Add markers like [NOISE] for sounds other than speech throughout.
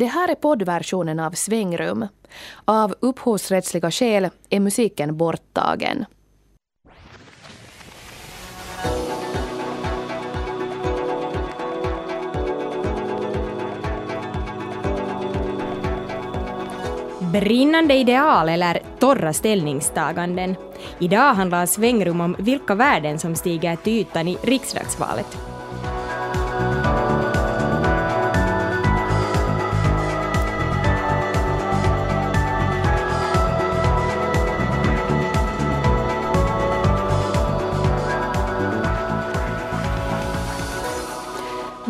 Det här är poddversionen av Svängrum. Av upphovsrättsliga skäl är musiken borttagen. Brinnande ideal eller torra ställningstaganden. Idag handlar svängrum om vilka värden som stiger till ytan i riksdagsvalet.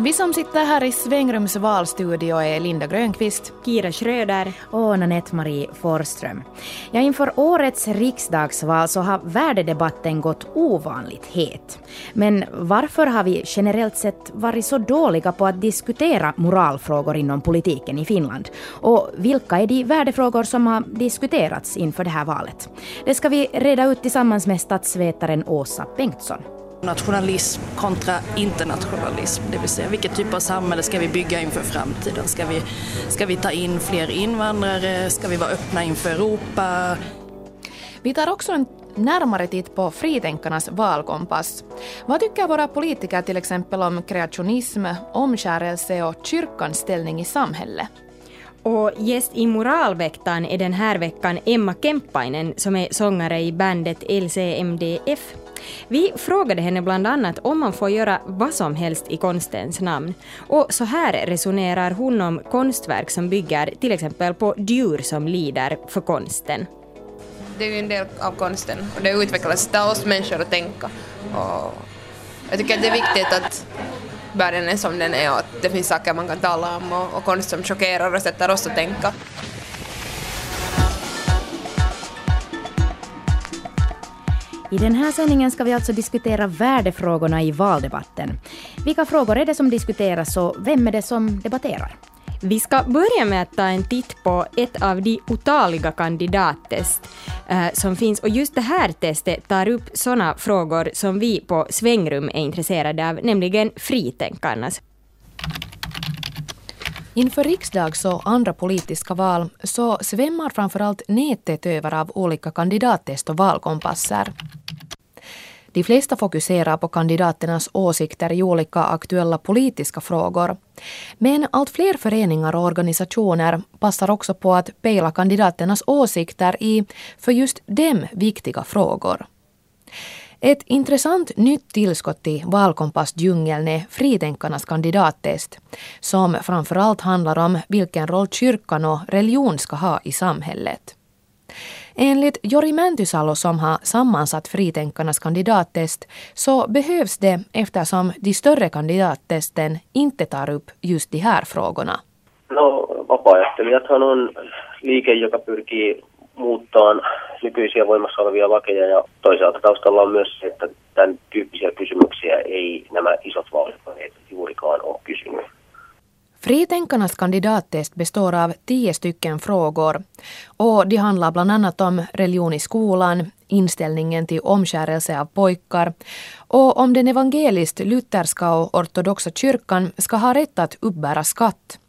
Vi som sitter här i Svängrums valstudio är Linda Grönqvist, Kira Schröder och Nanette-Marie Forström. Ja, inför årets riksdagsval så har värdedebatten gått ovanligt het. Men varför har vi generellt sett varit så dåliga på att diskutera moralfrågor inom politiken i Finland? Och vilka är de värdefrågor som har diskuterats inför det här valet? Det ska vi reda ut tillsammans med statsvetaren Åsa Bengtsson. Nationalism kontra internationalism, det vill säga vilket typ av samhälle ska vi bygga inför framtiden? Ska vi, ska vi ta in fler invandrare? Ska vi vara öppna inför Europa? Vi tar också en närmare titt på fritänkarnas valkompass. Vad tycker våra politiker till exempel om kreationism, omskärelse och kyrkans ställning i samhället? Och gäst i Moralväktaren är den här veckan Emma Kemppainen som är sångare i bandet LCMDF. Vi frågade henne bland annat om man får göra vad som helst i konstens namn. Och så här resonerar hon om konstverk som bygger till exempel på djur som lider för konsten. Det är ju en del av konsten och det utvecklas av oss människor att tänka. Och jag tycker att det är viktigt att världen är som den är och att det finns saker man kan tala om och, och konst som chockerar och sätter oss att tänka. I den här sändningen ska vi alltså diskutera värdefrågorna i valdebatten. Vilka frågor är det som diskuteras och vem är det som debatterar? Vi ska börja med att ta en titt på ett av de otaliga kandidattest eh, som finns och just det här testet tar upp sådana frågor som vi på Svängrum är intresserade av, nämligen fritänkarnas. Inför riksdags och andra politiska val så svämmar framförallt nätet över av olika kandidattest och valkompasser. De flesta fokuserar på kandidaternas åsikter i olika aktuella politiska frågor. Men allt fler föreningar och organisationer passar också på att pejla kandidaternas åsikter i för just dem viktiga frågor. Ett intressant nytt tillskott i valkompassdjungeln är fritänkarnas kandidattest, som framförallt handlar om vilken roll kyrkan och religion ska ha i samhället. Enligt Jori Mäntysalo som har sammansatt fritänkarnas kandidattest så behövs det eftersom de större kandidattesten inte tar upp just de här frågorna. No, vapaa-ajattelijathan on liike, joka pyrkii muuttamaan nykyisiä voimassa olevia lakeja ja toisaalta taustalla on myös se, että tämän tyyppisiä kysymyksiä ei nämä isot vaalipaneet juurikaan ole kysynyt. Fritänkarnas kandidattest består av tio stycken frågor och de handlar bland annat om religion i skolan, inställningen till omskärelse av pojkar och om den evangeliskt-lutherska och ortodoxa kyrkan ska ha rätt att uppbära skatt.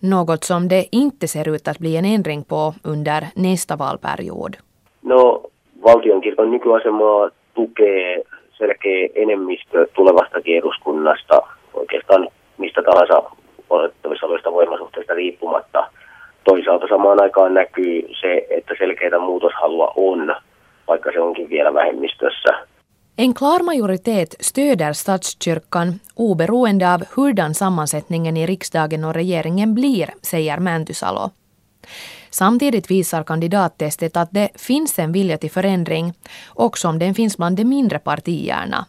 Något som det inte ser ut att bli en ändring på under nästa valperiod. No, valtionkirkon nykyasemaa tukee selkeä enemmistö tulevastakin eduskunnasta oikeastaan mistä tahansa odotettavissa olevista voimasuhteista riippumatta. Toisaalta samaan aikaan näkyy se, että selkeitä muutoshalua on, vaikka se onkin vielä vähemmistössä. En klar majoritet stöder statskyrkan oberoende av hurdan sammansättningen i riksdagen och regeringen blir, säger Mäntysalo. Samtidigt visar kandidattestet att det finns en vilja till förändring, också om den finns bland de mindre partierna.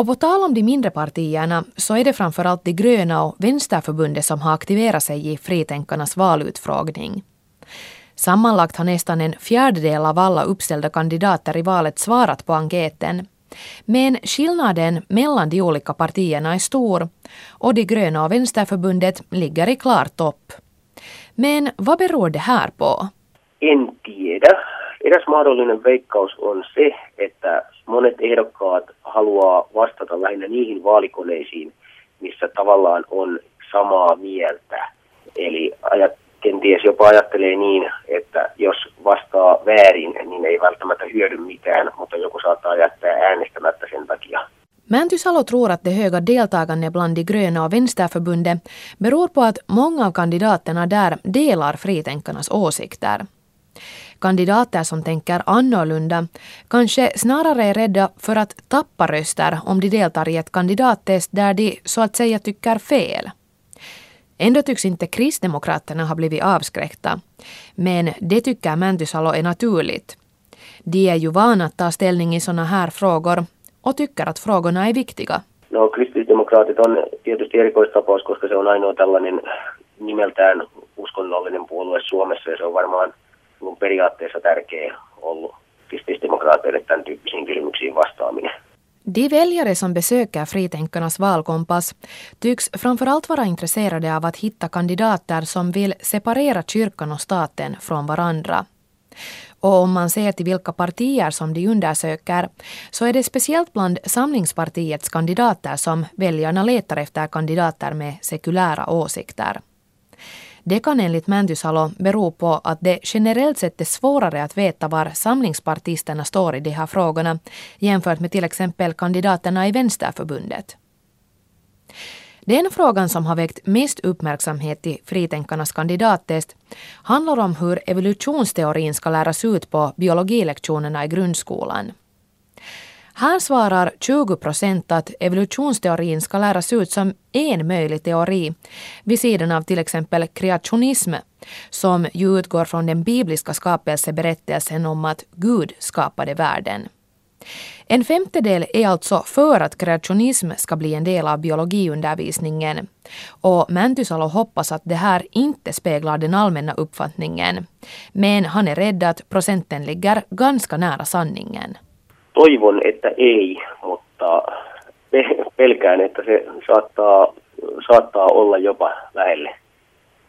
Och på tal om de mindre partierna så är det framförallt de gröna och Vänsterförbundet som har aktiverat sig i fritänkarnas valutfrågning. Sammanlagt har nästan en fjärdedel av alla uppställda kandidater i valet svarat på enkäten. Men skillnaden mellan de olika partierna är stor och de gröna och Vänsterförbundet ligger i klar topp. Men vad beror det här på? En. Eräs mahdollinen veikkaus on se, että monet ehdokkaat haluaa vastata lähinnä niihin vaalikoneisiin, missä tavallaan on samaa mieltä. Eli ajat, kenties jopa ajattelee niin, että jos vastaa väärin, niin ei välttämättä hyödy mitään, mutta joku saattaa jättää äänestämättä sen takia. Mäntysalo tror att det höga deltagandet bland de gröna och vänsterförbundet beror på att många av kandidaterna där delar fritänkarnas åsikter. Kandidater som tänker annorlunda kanske snarare är rädda för att tappa röster om de deltar i ett kandidattest där de så att säga tycker fel. Ändå tycks inte Kristdemokraterna ha blivit avskräckta. Men det tycker Mäntysalo är naturligt. De är ju vana att ta ställning i sådana här frågor och tycker att frågorna är viktiga. No kristillisdemokraatit on tietysti erikoistapaus, koska se on ainoa tällainen nimeltään uskonnollinen puolue Suomessa ja se on varmaan periaatteessa tärkeä ollut kristillisdemokraateille tämän tyyppisiin kysymyksiin vastaaminen. De väljare som besöker Fritänkarnas valkompass tycks framförallt vara intresserade av att hitta kandidater som vill separera kyrkan och staten från varandra. Och om man ser till vilka partier som de undersöker så är det speciellt bland Samlingspartiets kandidater som väljarna letar efter kandidater med sekulära åsikter. Det kan enligt Mäntysalo bero på att det generellt sett är svårare att veta var samlingspartisterna står i de här frågorna jämfört med till exempel kandidaterna i Vänsterförbundet. Den frågan som har väckt mest uppmärksamhet i Fritänkarnas kandidattest handlar om hur evolutionsteorin ska läras ut på biologilektionerna i grundskolan. Här svarar 20 procent att evolutionsteorin ska läras ut som en möjlig teori vid sidan av till exempel kreationism som ju utgår från den bibliska skapelseberättelsen om att Gud skapade världen. En femtedel är alltså för att kreationism ska bli en del av biologiundervisningen. Och Mäntysalo hoppas att det här inte speglar den allmänna uppfattningen. Men han är rädd att procenten ligger ganska nära sanningen. Toivon, että ei, mutta pelkään, että se saattaa, saattaa olla jopa lähelle,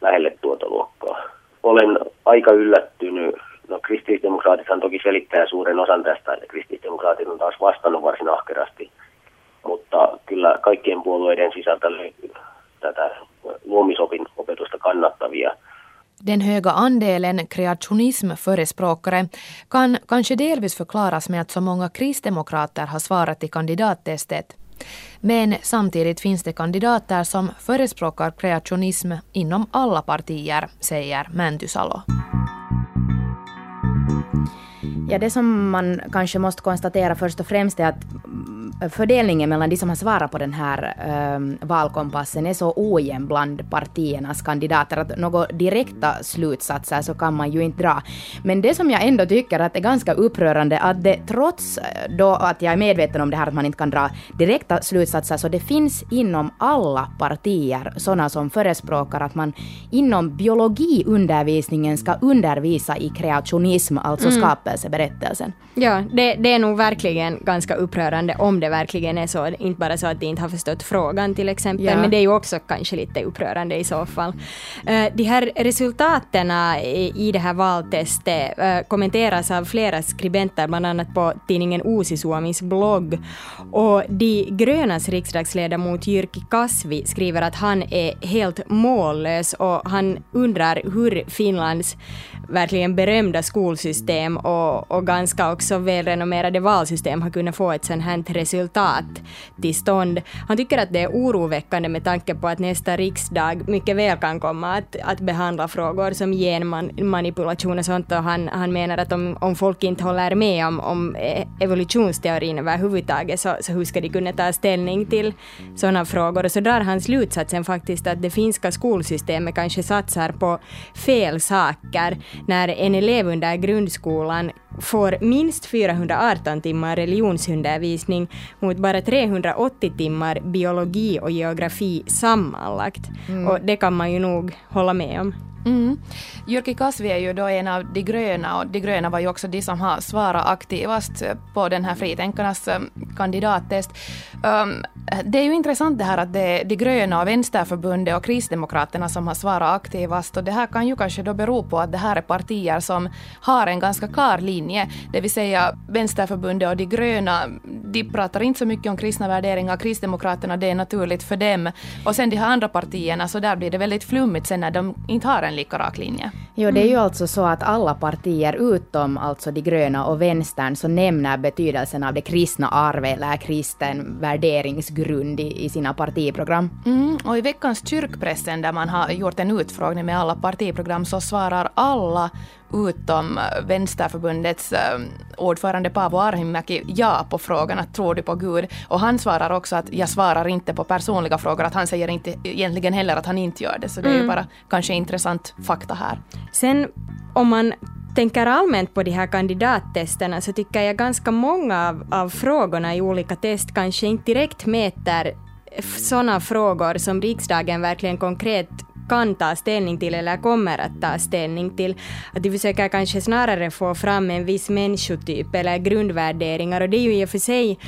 lähelle tuota luokkaa. Olen aika yllättynyt No kristillisdemokraatithan toki selittää suuren osan tästä, että kristillisdemokraatit on taas vastannut varsin ahkerasti, mutta kyllä kaikkien puolueiden sisältä löytyy tätä luomisopin opetusta kannattavia. Den höga andelen kreationismförespråkare kan kanske delvis förklaras med att så många kristdemokrater har svarat i kandidattestet. Men samtidigt finns det kandidater som förespråkar kreationism inom alla partier, säger Mäntysalo. Ja, det som man kanske måste konstatera först och främst är att fördelningen mellan de som har svarat på den här äh, valkompassen är så ojämn bland partiernas kandidater att några direkta slutsatser så kan man ju inte dra. Men det som jag ändå tycker att är ganska upprörande att det trots eh, då att jag är medveten om det här att man inte kan dra direkta slutsatser så det finns inom alla partier sådana som förespråkar att man inom biologiundervisningen ska undervisa i kreationism, alltså mm. Skapelseberättelsen. Ja, det, det är nog verkligen ganska upprörande om det verkligen är så. Inte bara så att de inte har förstått frågan till exempel, ja. men det är ju också kanske lite upprörande i så fall. Uh, de här resultaten i det här valtestet uh, kommenteras av flera skribenter, bland annat på tidningen Uusisuomis blogg. Och De grönas riksdagsledamot Jyrki Kasvi skriver att han är helt mållös och han undrar hur Finlands verkligen berömda skolsystem och, och ganska också välrenommerade valsystem har kunnat få ett sånt här resultat till stånd. Han tycker att det är oroväckande med tanke på att nästa riksdag mycket väl kan komma att, att behandla frågor som genmanipulation och sånt och han, han menar att om, om folk inte håller med om, om evolutionsteorin överhuvudtaget så, så hur ska de kunna ta ställning till sådana frågor? Och så drar han slutsatsen faktiskt att det finska skolsystemet kanske satsar på fel saker när en elev under grundskolan får minst 418 timmar religionsundervisning mot bara 380 timmar biologi och geografi sammanlagt. Mm. Och det kan man ju nog hålla med om. Mm. Jyrki Kasvi är ju då en av de gröna och de gröna var ju också de som har svarat aktivast på den här fritänkarnas eh, kandidattest. Um, det är ju intressant det här att det är de gröna och Vänsterförbundet och Kristdemokraterna som har svarat aktivast och det här kan ju kanske då bero på att det här är partier som har en ganska klar linje, det vill säga Vänsterförbundet och de gröna, de pratar inte så mycket om kristna värderingar, Kristdemokraterna det är naturligt för dem. Och sen de här andra partierna så där blir det väldigt flummigt sen när de inte har en lika rak linje. Jo, det är ju alltså så att alla partier utom alltså de gröna och vänstern så nämner betydelsen av det kristna arvet eller kristen värderingsgrund i, i sina partiprogram. Mm, och i veckans kyrkpressen där man har gjort en utfrågning med alla partiprogram så svarar alla utom Vänsterförbundets äh, ordförande Paavo Arhimäki ja på frågan att tror du på Gud? Och han svarar också att jag svarar inte på personliga frågor, att han säger inte egentligen heller att han inte gör det. Så det är ju mm. bara kanske intressant fakta här. Sen om man tänker allmänt på de här kandidattesterna så tycker jag ganska många av, av frågorna i olika test kanske inte direkt mäter sådana frågor som riksdagen verkligen konkret kan ta ställning till eller kommer att ta ställning till. Att de försöker kanske snarare få fram en viss människotyp eller grundvärderingar och det är ju i och för sig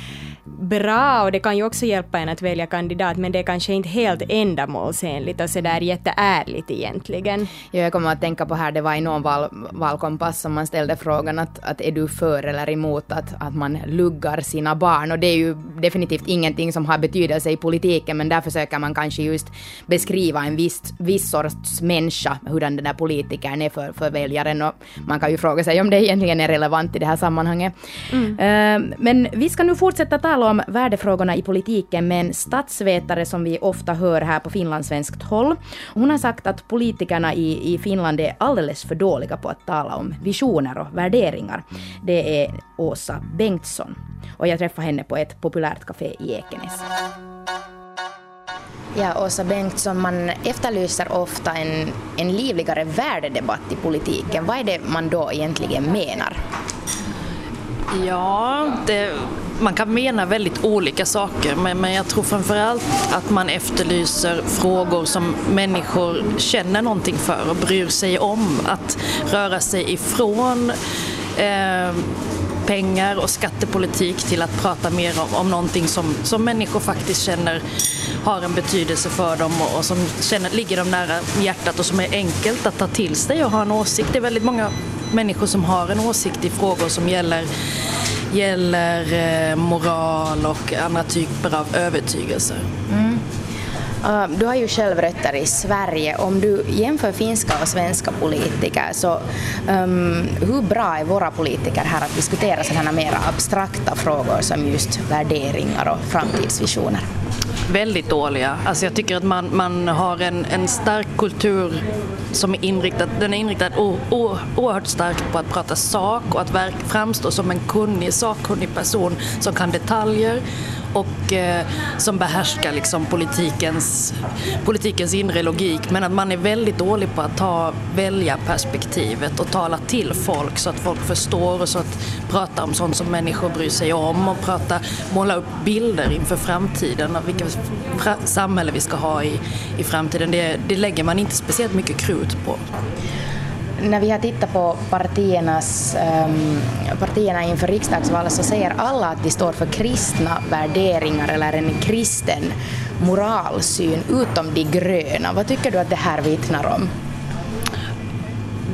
bra och det kan ju också hjälpa en att välja kandidat men det är kanske inte helt ändamålsenligt och sådär jätteärligt egentligen. Jo, jag kommer att tänka på här, det var i någon val, valkompass som man ställde frågan att, att är du för eller emot att, att man luggar sina barn och det är ju definitivt ingenting som har betydelse i politiken men där försöker man kanske just beskriva en viss, viss sorts människa, hurdan den där politikern är för, för väljaren och man kan ju fråga sig om det egentligen är relevant i det här sammanhanget. Mm. Uh, men vi ska nu fortsätta tala tala om värdefrågorna i politiken med en statsvetare som vi ofta hör här på finlandssvenskt håll. Hon har sagt att politikerna i, i Finland är alldeles för dåliga på att tala om visioner och värderingar. Det är Åsa Bengtsson. Och jag träffade henne på ett populärt café i Ekenäs. Ja, Åsa Bengtsson, man efterlyser ofta en, en livligare värdedebatt i politiken. Vad är det man då egentligen menar? Ja, det man kan mena väldigt olika saker men, men jag tror framförallt att man efterlyser frågor som människor känner någonting för och bryr sig om. Att röra sig ifrån eh, pengar och skattepolitik till att prata mer om, om någonting som, som människor faktiskt känner har en betydelse för dem och, och som känner, ligger dem nära hjärtat och som är enkelt att ta till sig och ha en åsikt. Det är väldigt många människor som har en åsikt i frågor som gäller gäller eh, moral och andra typer av övertygelser. Mm. Du har ju själv rötter i Sverige. Om du jämför finska och svenska politiker, så um, hur bra är våra politiker här att diskutera sådana mer abstrakta frågor som just värderingar och framtidsvisioner? Väldigt dåliga. Alltså jag tycker att man, man har en, en stark kultur som är inriktad, den är inriktad o, o, oerhört starkt på att prata sak och att verk, framstå som en kunnig, sakkunnig person som kan detaljer och eh, som behärskar liksom politikens, politikens inre logik. Men att man är väldigt dålig på att ta väljarperspektivet och tala till folk så att folk förstår och så att prata om sånt som människor bryr sig om och prata, måla upp bilder inför framtiden av vilket samhälle vi ska ha i, i framtiden. Det, det lägger man inte speciellt mycket krut på när vi har tittat på partiernas, um, partierna inför riksdagsvalet så säger alla att de står för kristna värderingar eller en kristen moralsyn, utom de gröna. Vad tycker du att det här vittnar om?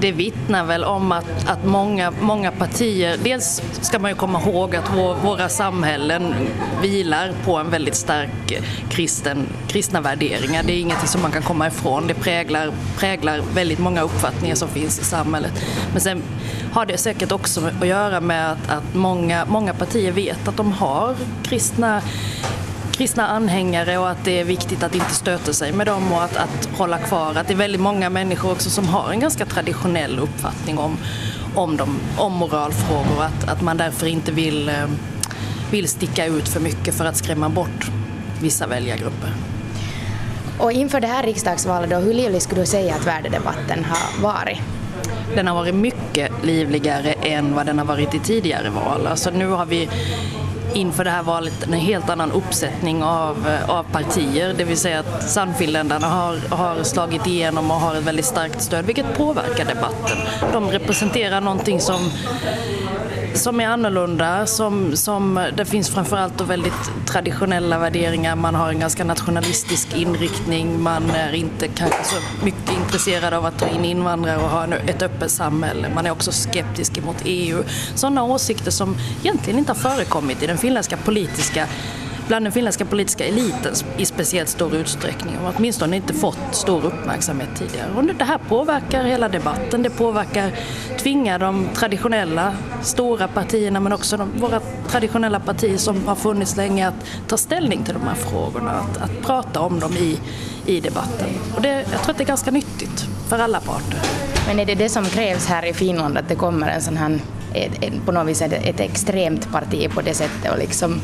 Det vittnar väl om att, att många, många partier, dels ska man ju komma ihåg att vår, våra samhällen vilar på en väldigt stark kristen, kristna värderingar. Det är ingenting som man kan komma ifrån. Det präglar, präglar väldigt många uppfattningar som finns i samhället. Men sen har det säkert också att göra med att, att många, många partier vet att de har kristna kristna anhängare och att det är viktigt att inte stöta sig med dem och att, att hålla kvar. Att det är väldigt många människor också som har en ganska traditionell uppfattning om, om, dem, om moralfrågor och att, att man därför inte vill, eh, vill sticka ut för mycket för att skrämma bort vissa väljargrupper. Och inför det här riksdagsvalet, då, hur livlig skulle du säga att värdedebatten har varit? Den har varit mycket livligare än vad den har varit i tidigare val. Alltså nu har vi inför det här valet en helt annan uppsättning av, av partier. Det vill säga att Sannfinländarna har, har slagit igenom och har ett väldigt starkt stöd vilket påverkar debatten. De representerar någonting som som är annorlunda. Som, som, det finns framförallt väldigt traditionella värderingar. Man har en ganska nationalistisk inriktning. Man är inte kanske så mycket intresserad av att ta in invandrare och ha ett öppet samhälle. Man är också skeptisk mot EU. Sådana åsikter som egentligen inte har förekommit i den finländska politiska bland den finländska politiska eliten i speciellt stor utsträckning och åtminstone inte fått stor uppmärksamhet tidigare. Och det här påverkar hela debatten, det påverkar, tvingar de traditionella stora partierna men också de, våra traditionella partier som har funnits länge att ta ställning till de här frågorna, att, att prata om dem i, i debatten. Och det, jag tror att det är ganska nyttigt för alla parter. Men är det det som krävs här i Finland, att det kommer en sån här på något vis ett extremt parti på det sättet och liksom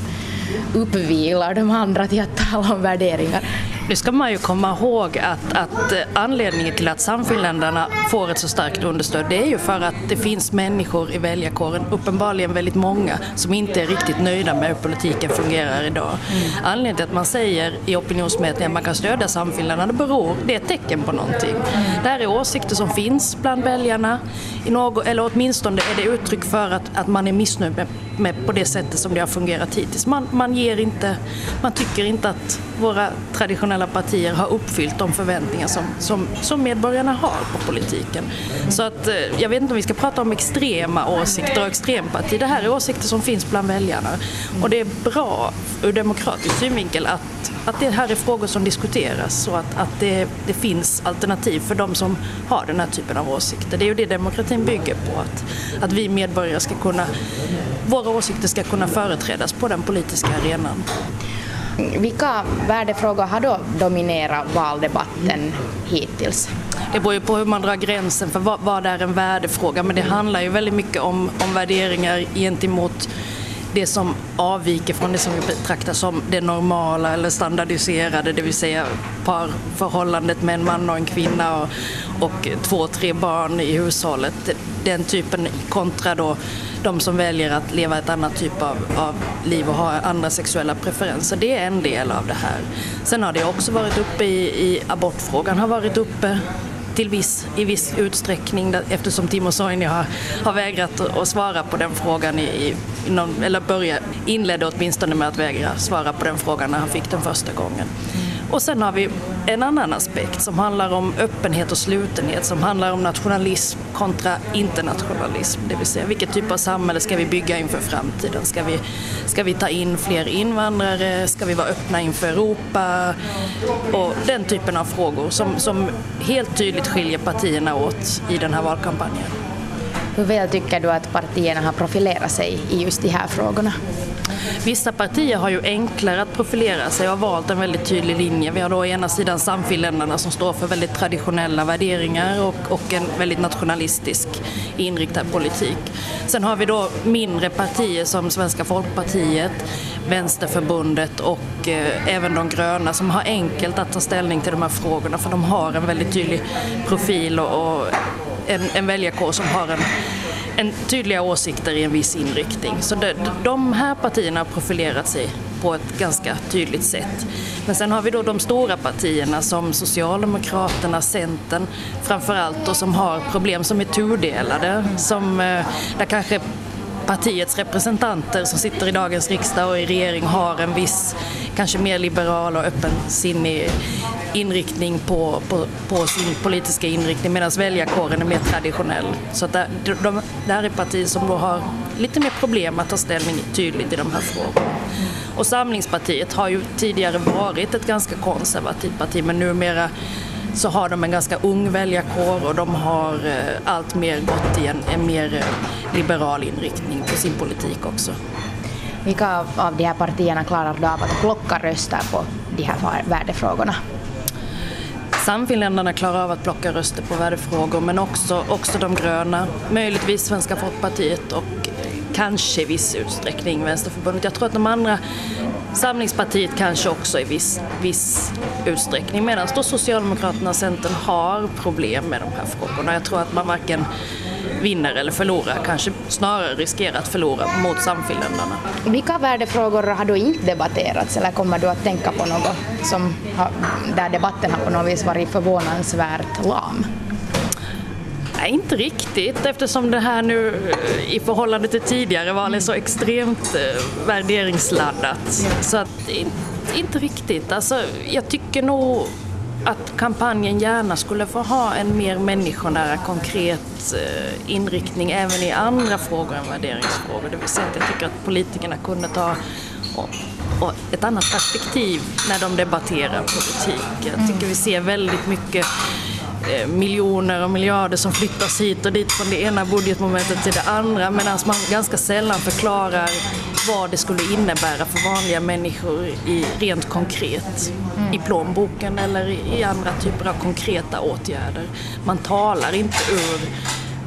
uppvilar de andra till att tala om värderingar. Nu ska man ju komma ihåg att, att anledningen till att Samfinländarna får ett så starkt understöd det är ju för att det finns människor i väljarkåren, uppenbarligen väldigt många, som inte är riktigt nöjda med hur politiken fungerar idag. Mm. Anledningen till att man säger i opinionsmätningar att man kan stödja Samfinländarna beror, det är ett tecken på någonting. Det här är åsikter som finns bland väljarna, i något, eller åtminstone är det uttryck för att, att man är missnöjd med, med på det sättet som det har fungerat hittills. Man, man, ger inte, man tycker inte att våra traditionella partier har uppfyllt de förväntningar som, som, som medborgarna har på politiken. Så att, eh, jag vet inte om vi ska prata om extrema åsikter och extremparti. Det här är åsikter som finns bland väljarna. Och det är bra ur demokratisk synvinkel att, att det här är frågor som diskuteras och att, att det, det finns alternativ för de som har den här typen av åsikter. Det är ju det demokratin bygger på, att, att vi medborgare ska kunna, våra åsikter ska kunna företrädas på den politiska arenan. Vilka värdefrågor har då dominerat valdebatten hittills? Det beror ju på hur man drar gränsen för vad, vad är en värdefråga men det handlar ju väldigt mycket om, om värderingar gentemot det som avviker från det som vi betraktar som det normala eller standardiserade, det vill säga parförhållandet med en man och en kvinna och, och två, tre barn i hushållet. Den typen kontra då de som väljer att leva ett annat typ av, av liv och ha andra sexuella preferenser. Det är en del av det här. Sen har det också varit uppe i, i abortfrågan har varit uppe till viss, i viss utsträckning eftersom Timo Soini har, har vägrat att svara på den frågan, i, i någon, eller börja, inledde åtminstone med att vägra svara på den frågan när han fick den första gången. Och sen har vi en annan aspekt som handlar om öppenhet och slutenhet, som handlar om nationalism kontra internationalism. Det vill säga vilket typ av samhälle ska vi bygga inför framtiden? Ska vi, ska vi ta in fler invandrare? Ska vi vara öppna inför Europa? Och den typen av frågor som, som helt tydligt skiljer partierna åt i den här valkampanjen. Hur väl tycker du att partierna har profilerat sig i just de här frågorna? Vissa partier har ju enklare att profilera sig och har valt en väldigt tydlig linje. Vi har då å ena sidan Samfinländarna som står för väldigt traditionella värderingar och, och en väldigt nationalistisk inriktad politik. Sen har vi då mindre partier som Svenska Folkpartiet, Vänsterförbundet och eh, även de gröna som har enkelt att ta ställning till de här frågorna för de har en väldigt tydlig profil och, och en, en väljarkår som har en en tydliga åsikter i en viss inriktning. Så de, de här partierna har profilerat sig på ett ganska tydligt sätt. Men sen har vi då de stora partierna som Socialdemokraterna, Centern framförallt och som har problem som är tudelade. Som, eh, där kanske partiets representanter som sitter i dagens riksdag och i regering har en viss, kanske mer liberal och öppensinnig inriktning på, på, på sin politiska inriktning medan väljarkåren är mer traditionell. Så att det, de, det här är partier som då har lite mer problem att ta ställning tydligt i de här frågorna. Och Samlingspartiet har ju tidigare varit ett ganska konservativt parti men numera så har de en ganska ung väljarkår och de har eh, allt mer gått i en, en mer eh, liberal inriktning på sin politik också. Vilka av de här partierna klarar då av att plocka röster på de här värdefrågorna? Samfinländarna klarar av att plocka röster på värdefrågor men också, också de gröna, möjligtvis Svenska Folkpartiet och kanske i viss utsträckning Vänsterförbundet. Jag tror att de andra, Samlingspartiet kanske också i viss, viss utsträckning, medan då Socialdemokraterna och Centern har problem med de här frågorna. Jag tror att man varken vinner eller förlorar, kanske snarare riskerar att förlora mot Samfinländarna. Vilka värdefrågor har då inte debatterats eller kommer du att tänka på något som där debatten har på något vis varit förvånansvärt lam? Nej, inte riktigt eftersom det här nu eh, i förhållande till tidigare val är så extremt eh, värderingsladdat. Så att, inte riktigt. Alltså, jag tycker nog att kampanjen gärna skulle få ha en mer människonära, konkret eh, inriktning även i andra frågor än värderingsfrågor. Det vill säga att jag tycker att politikerna kunde ta och ett annat perspektiv när de debatterar politik. Jag tycker vi ser väldigt mycket miljoner och miljarder som flyttas hit och dit från det ena budgetmomentet till det andra medan man ganska sällan förklarar vad det skulle innebära för vanliga människor i, rent konkret mm. i plånboken eller i andra typer av konkreta åtgärder. Man talar inte ur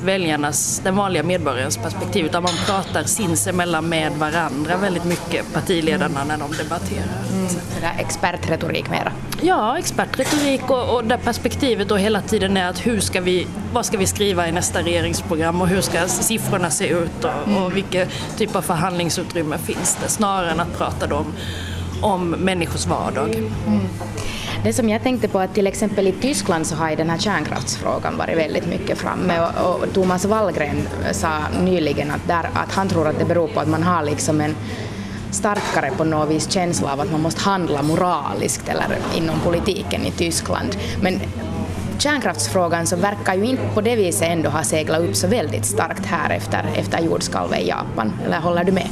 väljarnas, den vanliga medborgarens perspektiv utan man pratar sinsemellan med varandra väldigt mycket, partiledarna när de debatterar. Mm. Det där expertretorik mera? Ja, expertretorik och, och där perspektivet då hela tiden är att hur ska vi, vad ska vi skriva i nästa regeringsprogram och hur ska siffrorna se ut och, mm. och vilket typ av förhandlingsutrymme finns det snarare än att prata om, om människors vardag. Mm. Det som jag tänkte på att till exempel i Tyskland så har ju den här kärnkraftsfrågan varit väldigt mycket framme och, och Thomas Wallgren sa nyligen att, där, att han tror att det beror på att man har liksom en starkare på något vis känsla av att man måste handla moraliskt eller inom politiken i Tyskland. Men kärnkraftsfrågan så verkar ju inte på det viset ändå ha seglat upp så väldigt starkt här efter, efter jordskalvet i Japan. Eller håller du med?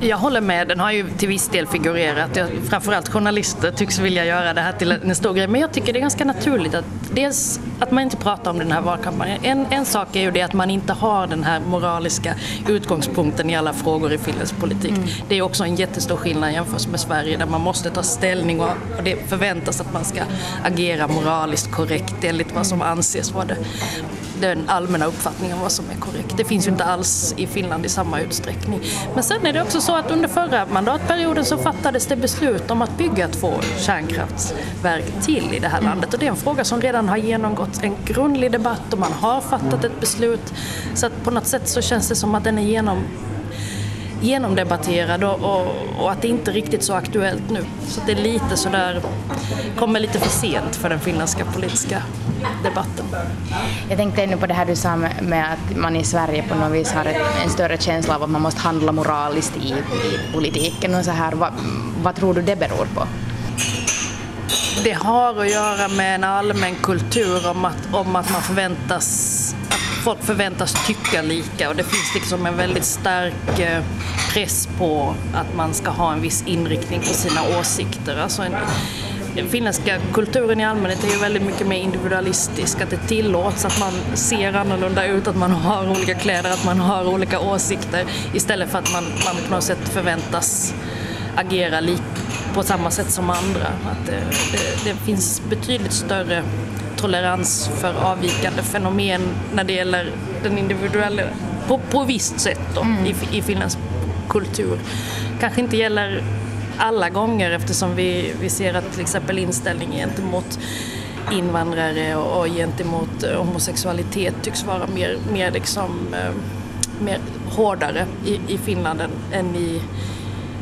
Jag håller med, den har ju till viss del figurerat. framförallt journalister tycks vilja göra det här till en stor grej. Men jag tycker det är ganska naturligt att dels att man inte pratar om den här valkampanjen. En, en sak är ju det att man inte har den här moraliska utgångspunkten i alla frågor i finländsk politik. Mm. Det är också en jättestor skillnad jämfört med Sverige där man måste ta ställning och, och det förväntas att man ska agera moraliskt korrekt enligt vad som anses vara det den allmänna uppfattningen om vad som är korrekt. Det finns ju inte alls i Finland i samma utsträckning. Men sen är det också så att under förra mandatperioden så fattades det beslut om att bygga två kärnkraftsverk till i det här landet och det är en fråga som redan har genomgått en grundlig debatt och man har fattat ett beslut. Så att på något sätt så känns det som att den är genom genomdebatterad och, och, och, att det inte är riktigt så aktuellt nu. Så det är lite sådär, kommer lite för sent för den finländska politiska debatten. Jag tänkte ännu på det här du sa med att man i Sverige på något vis har en större känsla av att man måste handla moraliskt i, i politiken och så här. Vad, vad tror du det beror på? Det har att göra med en allmän kultur om att, om att man förväntas folk förväntas tycka lika och det finns liksom en väldigt stark eh, press på att man ska ha en viss inriktning på sina åsikter. Alltså en, den finländska kulturen i allmänhet är ju väldigt mycket mer individualistisk, att det tillåts att man ser annorlunda ut, att man har olika kläder, att man har olika åsikter istället för att man, man på något sätt förväntas agera lik, på samma sätt som andra. Att det, det, det finns betydligt större tolerans för avvikande fenomen när det gäller den individuella, på, på visst sätt då, mm. i, i finländsk kultur. Kanske inte gäller alla gånger eftersom vi, vi ser att till exempel inställningen gentemot invandrare och, och gentemot eh, homosexualitet tycks vara mer, mer, liksom, eh, mer hårdare i, i Finland än, än i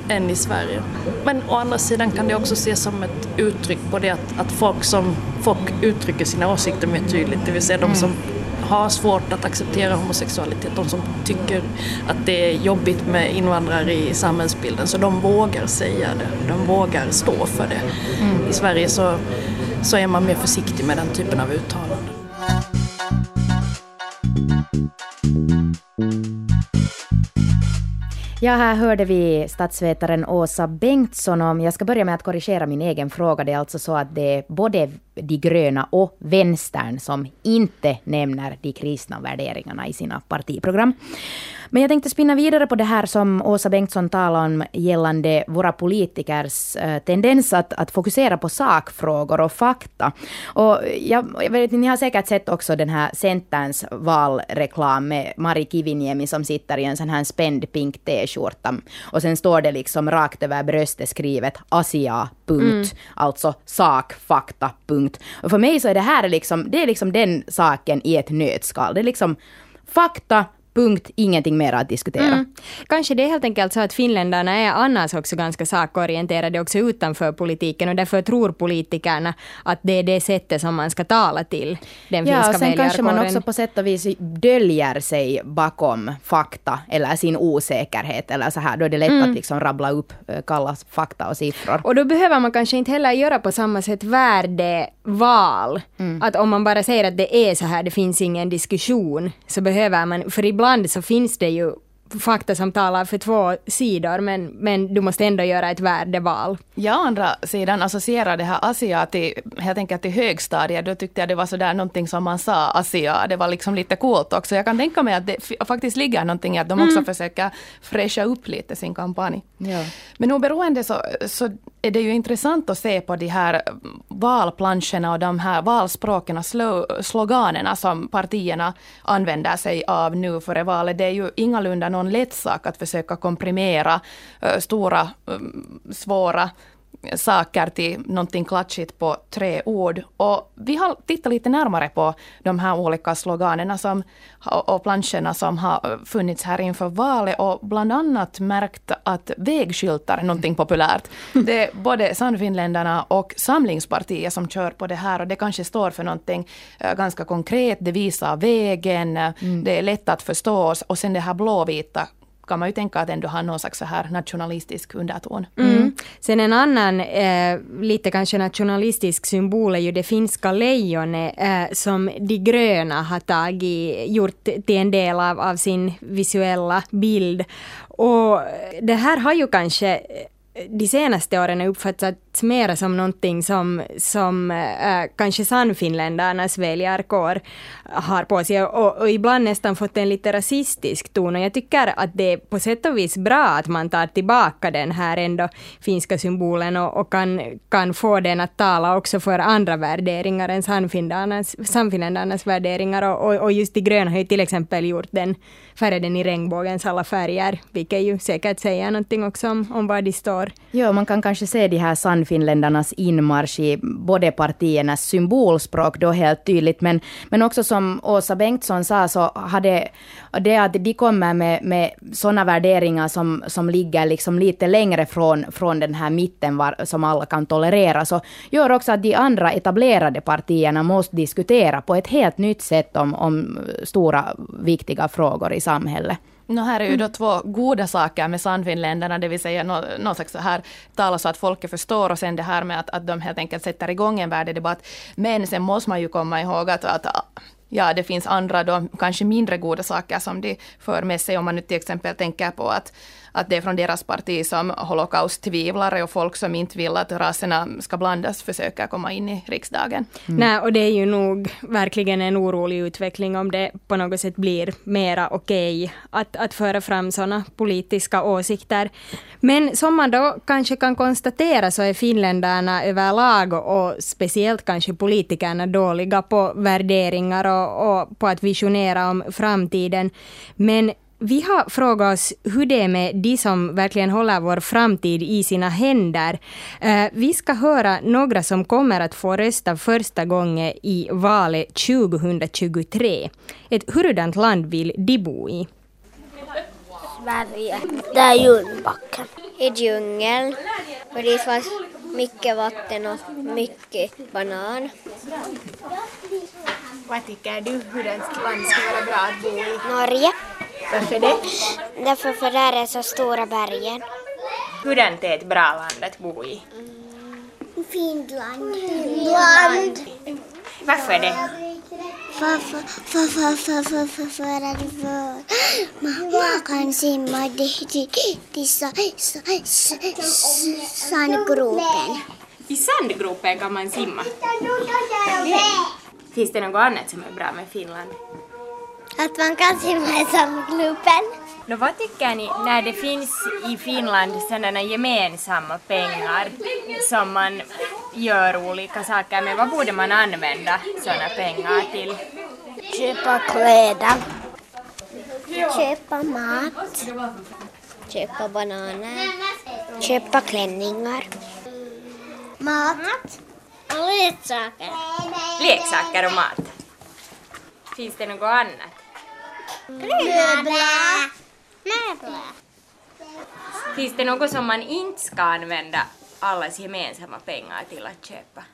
än i Sverige. Men å andra sidan kan det också ses som ett uttryck på det att, att folk som folk uttrycker sina åsikter mer tydligt, det vill säga de som mm har svårt att acceptera homosexualitet, de som tycker att det är jobbigt med invandrare i samhällsbilden, så de vågar säga det, de vågar stå för det. Mm. I Sverige så, så är man mer försiktig med den typen av uttalanden. Ja, här hörde vi statsvetaren Åsa Bengtsson om, jag ska börja med att korrigera min egen fråga, det är alltså så att det är både de gröna och vänstern som inte nämner de kristna värderingarna i sina partiprogram. Men jag tänkte spinna vidare på det här som Åsa Bengtsson talade om gällande våra politikers eh, tendens att, att fokusera på sakfrågor och fakta. Och jag, jag vet, ni har säkert sett också den här Centerns valreklam med Mari Kiviniemi som sitter i en sån här spänd pink t-skjorta. Och sen står det liksom rakt över bröstet skrivet Asia, punkt. Mm. Alltså sak, fakta, punkt. Och för mig så är det här liksom, det är liksom den saken i ett nötskal. Det är liksom fakta, punkt, ingenting mer att diskutera. Mm. Kanske det är helt enkelt så att finländarna är annars också ganska sakorienterade också utanför politiken och därför tror politikerna att det är det sättet som man ska tala till den ja, finska och sen kanske man också på sätt och vis döljer sig bakom fakta eller sin osäkerhet eller så här. Då är det lätt mm. att liksom rabbla upp eh, kalla fakta och siffror. Och då behöver man kanske inte heller göra på samma sätt värdeval. Mm. Att om man bara säger att det är så här, det finns ingen diskussion, så behöver man, för ibland ibland så finns det ju fakta som talar för två sidor men, men du måste ändå göra ett värdeval. Ja, andra sidan associerar det här Asia till, helt enkelt till högstadiet. Då tyckte jag det var sådär någonting som man sa Asia. Det var liksom lite coolt också. Jag kan tänka mig att det faktiskt ligger någonting i att de också mm. försöker fräscha upp lite sin kampanj. Ja. Men oberoende så, så är det ju intressant att se på de här valplanscherna och de här valspråken, sloganerna som partierna använder sig av nu före valet. Det är ju ingalunda någon lätt sak att försöka komprimera eh, stora, mm, svåra saker till någonting klatschigt på tre ord. Och vi har tittat lite närmare på de här olika sloganerna som, och planscherna som har funnits här inför valet och bland annat märkt att vägskyltar är någonting populärt. [LAUGHS] Det är både Sannfinländarna och Samlingspartiet som kör på det här och det kanske står för någonting eh, ganska konkret. Det visar vägen, mm. det är lätt att förstå och sen det här blåvita kan man ju tänka att ändå har någon slags så här nationalistisk underton. Mm. Mm. Sen en annan eh, lite kanske nationalistisk symbol är ju det finska lejonet eh, som de gröna har tagit, gjort till en del av, av sin visuella bild. Och det här har ju kanske de senaste åren har uppfattats mer som någonting som, som äh, kanske Sannfinländarnas väljarkår har på sig och, och, ibland nästan fått en lite rasistisk ton. Och jag tycker att det är på sätt och vis bra att man tar tillbaka den här ändå finska symbolen och, och kan, kan få den att tala också för andra värderingar än Sannfinländarnas värderingar. Och, och, och just de gröna har ju till exempel gjort den färgen i regnbågens alla färger, vilket ju säkert säger någonting också om, om var de står. Ja, man kan kanske se de här sannfinländarnas inmarsch i både partiernas symbolspråk då helt tydligt, men, men också som Åsa Bengtsson sa så hade det att de kommer med, med sådana värderingar som, som ligger liksom lite längre från, från den här mitten var, som alla kan tolerera, så gör också att de andra etablerade partierna måste diskutera på ett helt nytt sätt om, om stora viktiga frågor i samhället. No, här är ju då två goda saker med Sannfinländarna, det vill säga någon no slags så här tala så att folket förstår och sen det här med att, att de helt enkelt sätter igång en värdedebatt. Men sen måste man ju komma ihåg att, att ja, det finns andra då, kanske mindre goda saker som de för med sig. Om man nu till exempel tänker på att att det är från deras parti som holocaust-tvivlare och folk som inte vill att raserna ska blandas försöker komma in i riksdagen. Mm. Nej, och det är ju nog verkligen en orolig utveckling om det på något sätt blir mera okej okay att, att föra fram sådana politiska åsikter. Men som man då kanske kan konstatera så är finländarna överlag och speciellt kanske politikerna dåliga på värderingar och, och på att visionera om framtiden. Men vi har frågat oss hur det är med de som verkligen håller vår framtid i sina händer. Uh, vi ska höra några som kommer att få rösta första gången i valet 2023. Ett hurdant land vill de bo i? Sverige. Det är Ljungbacken. I djungeln. Och det fanns mycket vatten och mycket banan. Vad tycker du? Hurdant land skulle vara bra att bo i? Norge. Varför det? Därför för där är så stora bergen. Hurdant är ett bra land att bo i? Mm. Finland. Finland. Varför det? För, för, för, för, för, för, för, för att för, man, man kan simma till, till sandgropen. I sandgropen kan man simma? Finns det något annat som är bra med Finland? Att man kan simma i samklubben. Nå, vad tycker ni när det finns i Finland sådana gemensamma pengar som man gör olika saker med? Vad borde man använda sådana pengar till? Köpa kläder. Köpa mat. Köpa bananer. Köpa klänningar. Mat. Och leksaker. Leksaker och mat. Finns det något annat? Möbler. Finns det något som man inte ska använda allas gemensamma pengar till att köpa?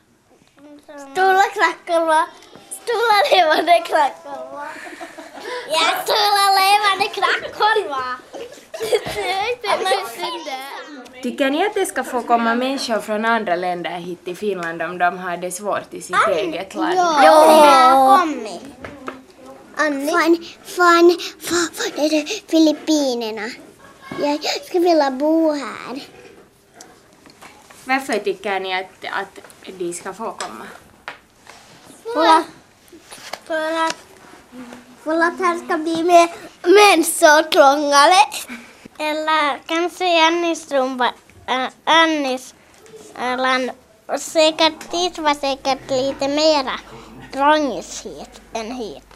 Stora klackarna. Stora levande klackarna. Ja, stora levande klackarna. Tycker ni att det ska få komma människor från andra länder hit till Finland om de har det svårt i sitt eget land? Ja, Annie? Från, från, från, från Filippinerna. Jag skulle vilja bo här. Varför tycker ni att, att de ska få komma? För, för att, för att här ska bli mer människor trångare. Eller kanske Annis rumba, äh, Annis land. Och säkert dit var säkert lite mera trångis hit än hit.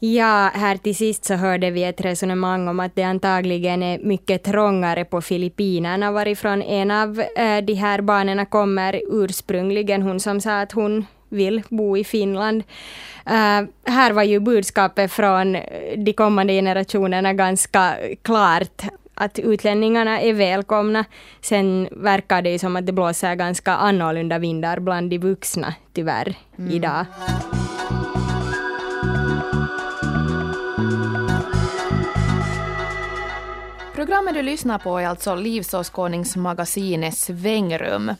Ja, här till sist så hörde vi ett resonemang om att det antagligen är mycket trångare på Filippinerna varifrån en av äh, de här barnen kommer ursprungligen. Hon som sa att hon vill bo i Finland. Uh, här var ju budskapet från de kommande generationerna ganska klart att utlänningarna är välkomna. Sen verkar det ju som att det blåser ganska annorlunda vindar bland de vuxna, tyvärr, mm. idag. Programmet du lyssnar på är alltså livsåskådningsmagasinet Svängrum.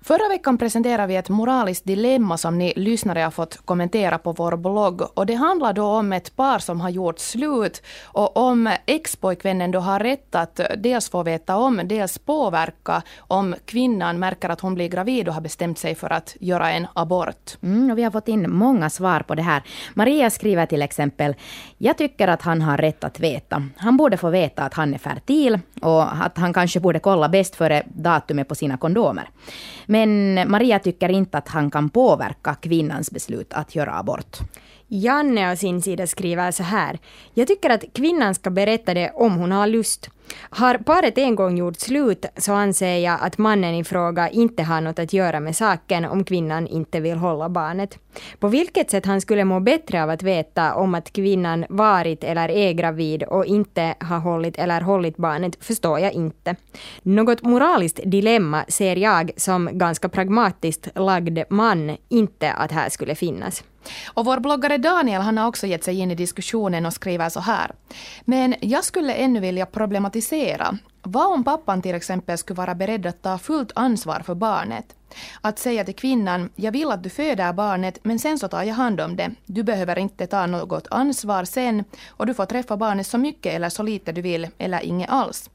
Förra veckan presenterade vi ett moraliskt dilemma som ni lyssnare har fått kommentera på vår blogg. Och det handlar då om ett par som har gjort slut och om expojkvännen då har rätt att dels få veta om, dels påverka om kvinnan märker att hon blir gravid och har bestämt sig för att göra en abort. Mm, och vi har fått in många svar på det här. Maria skriver till exempel, jag tycker att han har rätt att veta. Han borde få veta att han är fertil och att han kanske borde kolla bäst före datumet på sina kondomer. Men Maria tycker inte att han kan påverka kvinnans beslut att göra abort. Janne å sin sida skriver så här. Jag tycker att kvinnan ska berätta det om hon har lust. Har paret en gång gjort slut så anser jag att mannen i fråga inte har något att göra med saken om kvinnan inte vill hålla barnet. På vilket sätt han skulle må bättre av att veta om att kvinnan varit eller är gravid och inte har hållit eller hållit barnet förstår jag inte. Något moraliskt dilemma ser jag som ganska pragmatiskt lagd man inte att här skulle finnas. Och vår bloggare Daniel han har också gett sig in i diskussionen och skriver så här. Men jag skulle ännu vilja problematisera. Vad om pappan till exempel skulle vara beredd att ta fullt ansvar för barnet? Att säga till kvinnan, jag vill att du föder barnet men sen så tar jag hand om det. Du behöver inte ta något ansvar sen och du får träffa barnet så mycket eller så lite du vill eller inget alls.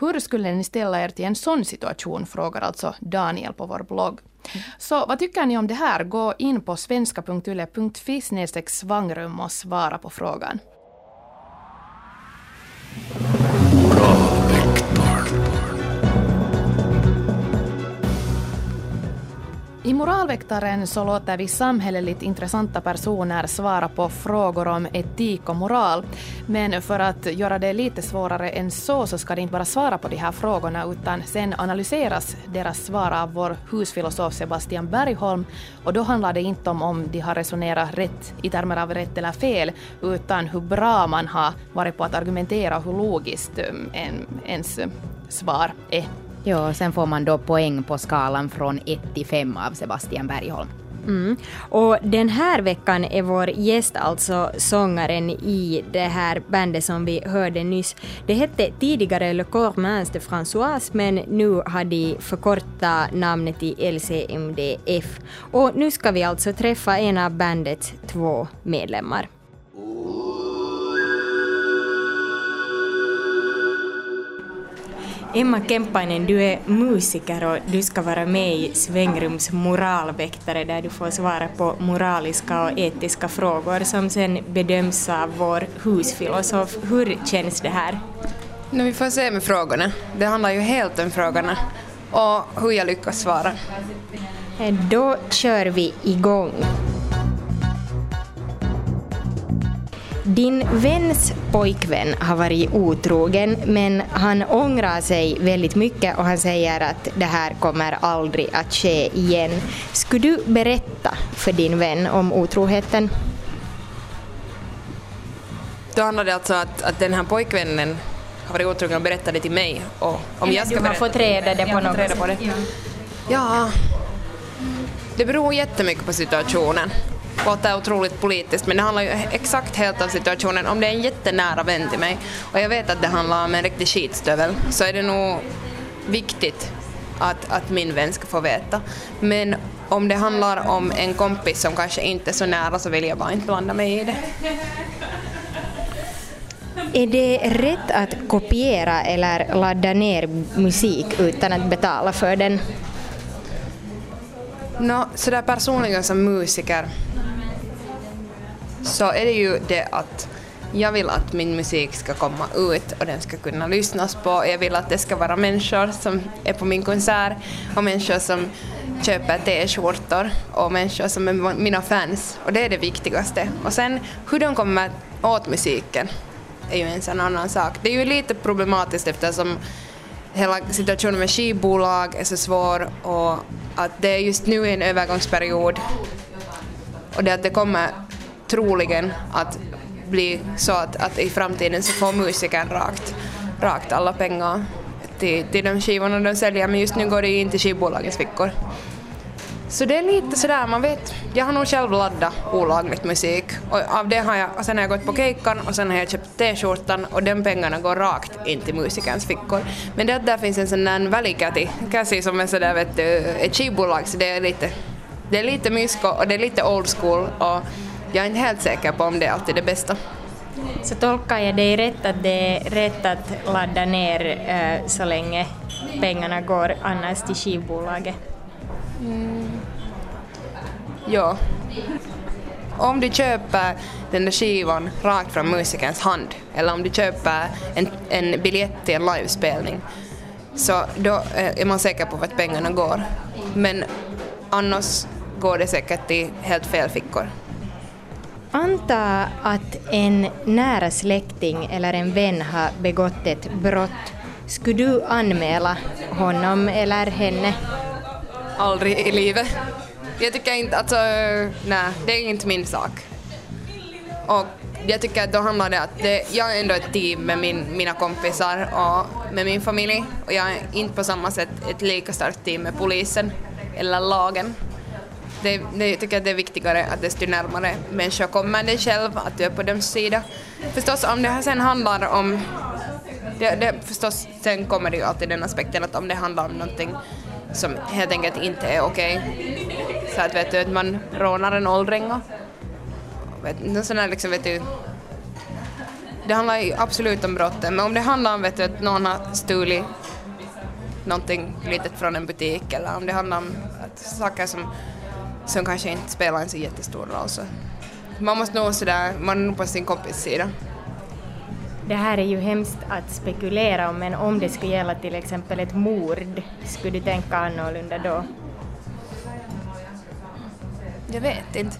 Hur skulle ni ställa er till en sån situation? frågar alltså Daniel på vår blogg. Så vad tycker ni om det här? Gå in på svenska.yle.fi svangrum och svara på frågan. I Moralväktaren så låter vi samhälleligt intressanta personer svara på frågor om etik och moral. Men för att göra det lite svårare än så så ska de inte bara svara på de här frågorna utan sen analyseras deras svar av vår husfilosof Sebastian Bergholm. Och då handlar det inte om om de har resonerat rätt i termer av rätt eller fel utan hur bra man har varit på att argumentera och hur logiskt eh, en, ens svar är. Ja, sen får man då poäng på skalan från 1 till 5 av Sebastian Bergholm. Mm. Och den här veckan är vår gäst alltså sångaren i det här bandet som vi hörde nyss. Det hette tidigare Le Corps Mince de Françoise men nu har de förkortat namnet till LCMDF. Och nu ska vi alltså träffa en av bandets två medlemmar. Emma Kemppainen, du är musiker och du ska vara med i Svängrums moralväktare där du får svara på moraliska och etiska frågor som sen bedöms av vår husfilosof. Hur känns det här? No, vi får se med frågorna. Det handlar ju helt om frågorna och hur jag lyckas svara. Då kör vi igång. Din väns pojkvän har varit otrogen men han ångrar sig väldigt mycket och han säger att det här kommer aldrig att ske igen. Skulle du berätta för din vän om otroheten? Då handlar det alltså att, att den här pojkvännen har varit otrogen och berättat det till mig. Och om Eller jag ska du har fått reda det på något reda på det. Ja. Ja, det beror jättemycket på situationen. Låter otroligt politiskt men det handlar ju exakt helt om situationen. Om det är en jättenära vän till mig och jag vet att det handlar om en riktig skitstövel så är det nog viktigt att, att min vän ska få veta. Men om det handlar om en kompis som kanske inte är så nära så vill jag bara inte blanda mig i det. Är det rätt att kopiera eller ladda ner musik utan att betala för den? Nå, sådär personligen som musiker så är det ju det att jag vill att min musik ska komma ut och den ska kunna lyssnas på. Jag vill att det ska vara människor som är på min konsert och människor som köper t-skjortor och människor som är mina fans. Och det är det viktigaste. Och sen hur de kommer åt musiken är ju en sån annan sak. Det är ju lite problematiskt eftersom hela situationen med skivbolag är så svår och att det är just nu en övergångsperiod och det att det kommer troligen att bli så att, att i framtiden så får musikern rakt, rakt alla pengar till, till de skivorna de säljer men just nu går det ju inte i skivbolagens fickor. Så det är lite sådär, man vet, jag har nog själv laddat olagligt musik och av det har jag, och sen har jag gått på kejkan och sen har jag köpt t-skjortan och de pengarna går rakt in till musikerns fickor. Men det att där finns en sån där välikäti, käsi som är sådär vet du, ett skivbolag så det är lite, det är lite mysko och det är lite old school och jag är inte helt säker på om det är alltid det bästa. Så tolkar jag dig rätt att det är rätt att ladda ner eh, så länge pengarna går annars till skivbolaget? Ja. Om du köper den där skivan rakt från musikerns hand eller om du köper en, en biljett till en livespelning så då eh, är man säker på vart pengarna går. Men annars går det säkert till helt fel fickor. Anta att en nära släkting eller en vän har begått ett brott. Skulle du anmäla honom eller henne? Aldrig i livet. Jag tycker inte, alltså, nej, det är inte min sak. Och jag tycker att då handlar det att det, jag är ändå ett team med min, mina kompisar och med min familj och jag är inte på samma sätt ett lika starkt team med polisen eller lagen. Det, det, jag tycker att det är viktigare att desto närmare människor kommer dig själv, att du är på deras sida. Förstås om det här sen handlar om det, det, förstås, sen kommer det ju alltid den aspekten att om det handlar om någonting som helt enkelt inte är okej. Så att vet du, att man rånar en åldring och vet, någon sån här liksom, vet du, det handlar ju absolut om brotten, men om det handlar om vet du, att någon har stulit någonting litet från en butik eller om det handlar om att, saker som, som kanske inte spelar en så jättestor roll så man måste nog sådär, man är nog på sin kompis sida. Det här är ju hemskt att spekulera om, men om det skulle gälla till exempel ett mord, skulle du tänka annorlunda då? Jag vet inte.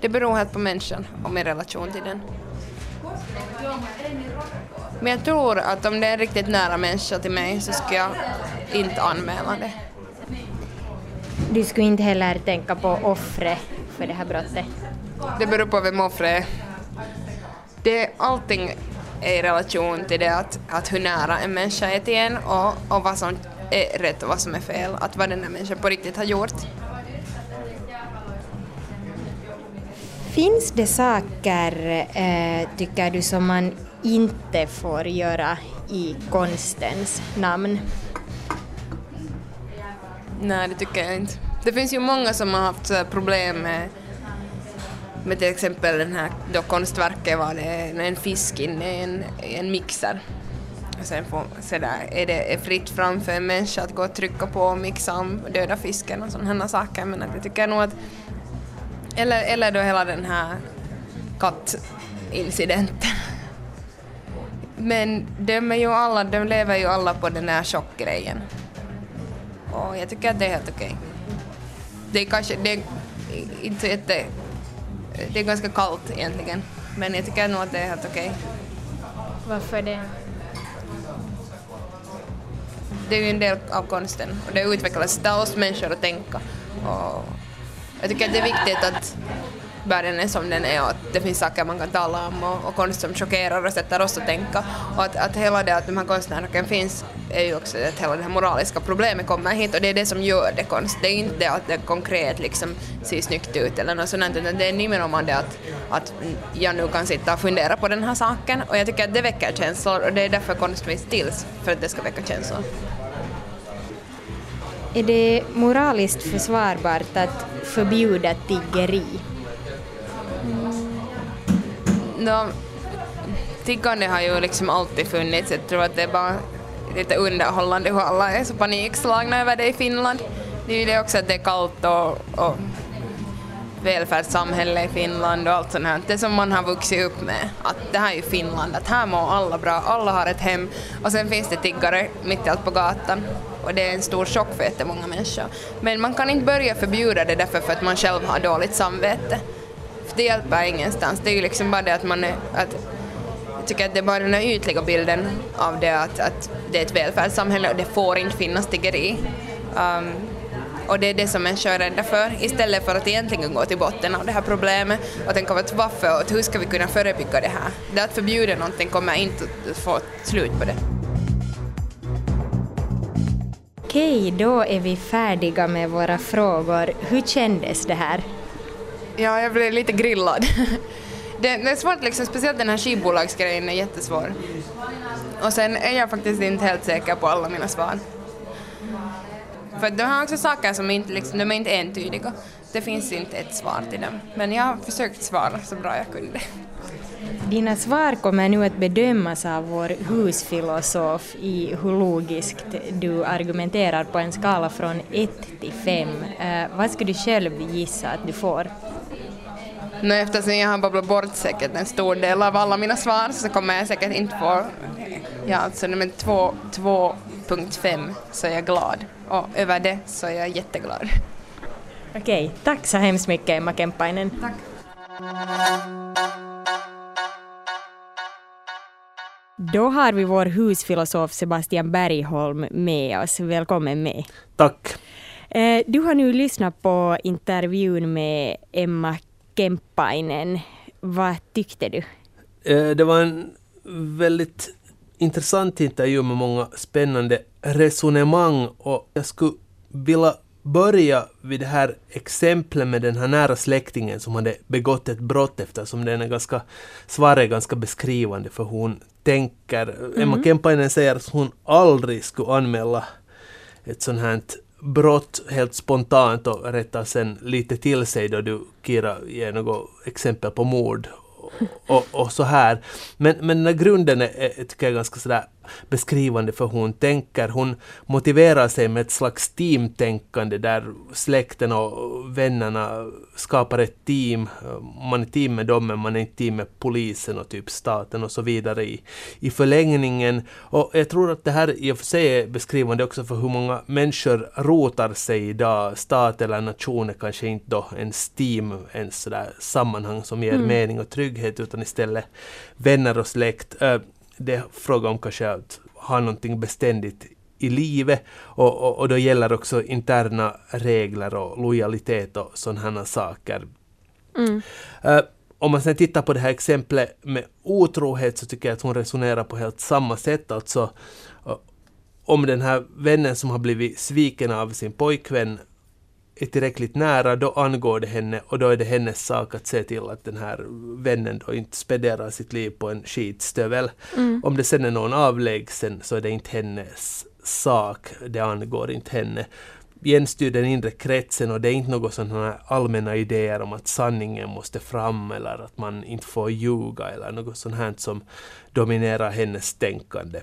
Det beror helt på människan och min relation till den. Men jag tror att om det är en riktigt nära människa till mig så ska jag inte anmäla det. Du skulle inte heller tänka på offret för det här brottet? Det beror på vem offret är. Det, allting är i relation till det att, att hur nära en människa är till en och, och vad som är rätt och vad som är fel. Att vad den här människan på riktigt har gjort. Finns det saker, eh, tycker du, som man inte får göra i konstens namn? Nej, det tycker jag inte. Det finns ju många som har haft problem med, med till exempel den här då konstverket var det en fisk inne i en, i en mixer. Och sen får, så där, är det är fritt fram för en människa att gå och trycka på och mixa om döda fisken och sådana saker. Men att jag tycker nog att eller, eller då hela den här kattincidenten. Men de, är ju alla, de lever ju alla på den här chockgrejen. Och jag tycker att det är helt okej. Det är kanske, det är inte jätte, det är ganska kallt egentligen. Men jag tycker nog att det är helt okej. Varför det? Det är ju en del av konsten och det utvecklas, det oss människor att tänka. Och jag tycker att det är viktigt att världen är som den är och att det finns saker man kan tala om och, och konst som chockerar och sätter oss att tänka. Och att, att hela det att de här konstnärerna finns är ju också att hela det här moraliska problemet kommer hit och det är det som gör det konst. Det är inte det att det konkret liksom ser snyggt ut eller något sånt utan det är nimenomaan det att, att jag nu kan sitta och fundera på den här saken och jag tycker att det väcker känslor och det är därför konst finns till, för att det ska väcka känslor. Är det moraliskt försvarbart att förbjuda tiggeri? No, tiggande har ju liksom alltid funnits. Jag tror att det är bara lite underhållande hur alla är så panikslagna över det i Finland. Det är ju det också att det är kallt och, och välfärdssamhälle i Finland och allt sånt här. Det som man har vuxit upp med, att det här är ju Finland, att här mår alla bra, alla har ett hem och sen finns det tiggare mitt i allt på gatan och det är en stor chock för jättemånga människor. Men man kan inte börja förbjuda det därför för att man själv har dåligt samvete. För det hjälper ingenstans, det är ju liksom bara det att man är, att jag tycker att det är bara den här ytliga bilden av det att, att det är ett välfärdssamhälle och det får inte finnas tiggeri. Um, och det är det som människor är rädda för, istället för att egentligen gå till botten av det här problemet och tänka på varför och hur ska vi kunna förebygga det här. Det att förbjuda någonting kommer inte att få slut på det. Okej, då är vi färdiga med våra frågor. Hur kändes det här? Ja, jag blev lite grillad. [LAUGHS] Det, det är svårt, liksom, speciellt den här skivbolagsgrejen är jättesvår. Och sen är jag faktiskt inte helt säker på alla mina svar. För de har också saker som inte, liksom, de är inte entydiga. Det finns inte ett svar till dem. Men jag har försökt svara så bra jag kunde. Dina svar kommer nu att bedömas av vår husfilosof i hur logiskt du argumenterar på en skala från 1 till 5. Uh, eh, vad skulle du själv gissa att du får? No, eftersom jag har babblat bort säkert en stor del av alla mina svar så kommer jag säkert inte få, ja alltså nummer 2.5 så är jag glad och över det så är jag jätteglad. Okej, tack så hemskt mycket Emma Kemppainen. Tack. Då har vi vår husfilosof Sebastian Bergholm med oss. Välkommen med. Tack. Eh, du har nu lyssnat på intervjun med Emma Kemppainen. Vad tyckte du? Eh, det var en väldigt intressant intervju med många spännande resonemang och jag skulle vilja börja vid det här exemplet med den här nära släktingen som hade begått ett brott eftersom den är ganska, svaret är ganska beskrivande för hur hon tänker. Mm. Emma Kemppainen säger att hon aldrig skulle anmäla ett sånt här brott helt spontant och rättar sen lite till sig då du Kira ger något exempel på mord och, och, så här. Men, men den här grunden är, är, tycker jag är ganska sådär beskrivande för hur hon tänker. Hon motiverar sig med ett slags teamtänkande där släkten och vännerna skapar ett team. Man är team med dem men man är inte team med polisen och typ staten och så vidare i, i förlängningen. Och jag tror att det här i och för sig är beskrivande också för hur många människor rotar sig idag. Stat eller nation är kanske inte då en team, en sådär sammanhang som ger mm. mening och trygghet utan istället vänner och släkt det är fråga om kanske att ha någonting beständigt i livet och, och, och då gäller också interna regler och lojalitet och sådana saker. Mm. Uh, om man sen tittar på det här exemplet med otrohet så tycker jag att hon resonerar på helt samma sätt. Alltså, uh, om den här vännen som har blivit sviken av sin pojkvän är tillräckligt nära, då angår det henne och då är det hennes sak att se till att den här vännen då inte spenderar sitt liv på en skitstövel. Mm. Om det sen är någon avlägsen så är det inte hennes sak, det angår inte henne. Jens styr den inre kretsen och det är inte några sådana allmänna idéer om att sanningen måste fram eller att man inte får ljuga eller något sånt här som dominerar hennes tänkande.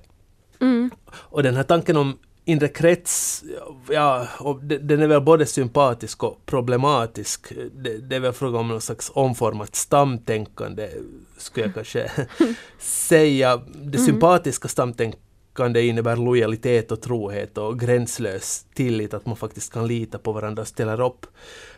Mm. Och den här tanken om inre krets, ja, och den är väl både sympatisk och problematisk. Det, det är väl fråga om någon slags omformat stamtänkande, skulle jag kanske [LAUGHS] säga. Det mm kan det innebära lojalitet och trohet och gränslös tillit, att man faktiskt kan lita på varandra och ställer upp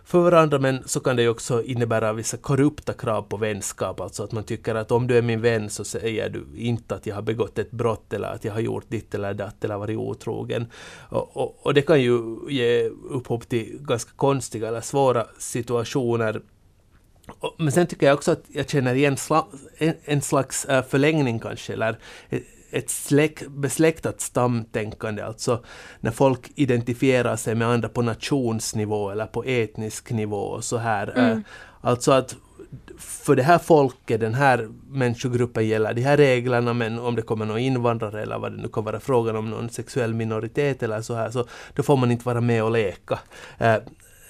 för varandra men så kan det ju också innebära vissa korrupta krav på vänskap, alltså att man tycker att om du är min vän så säger du inte att jag har begått ett brott eller att jag har gjort ditt eller datt eller varit otrogen. Och, och, och det kan ju ge upphov till ganska konstiga eller svåra situationer Men sen tycker jag också att jag känner igen en, slags äh, förlängning kanske, eller ett släk, besläktat stamtänkande, alltså när folk identifierar sig med andra på nationsnivå eller på etnisk nivå och så här. Mm. Alltså att för det här folket, den här människogruppen gäller de här reglerna men om det kommer någon invandrare eller vad det nu kan vara frågan om, någon sexuell minoritet eller så här, så då får man inte vara med och leka.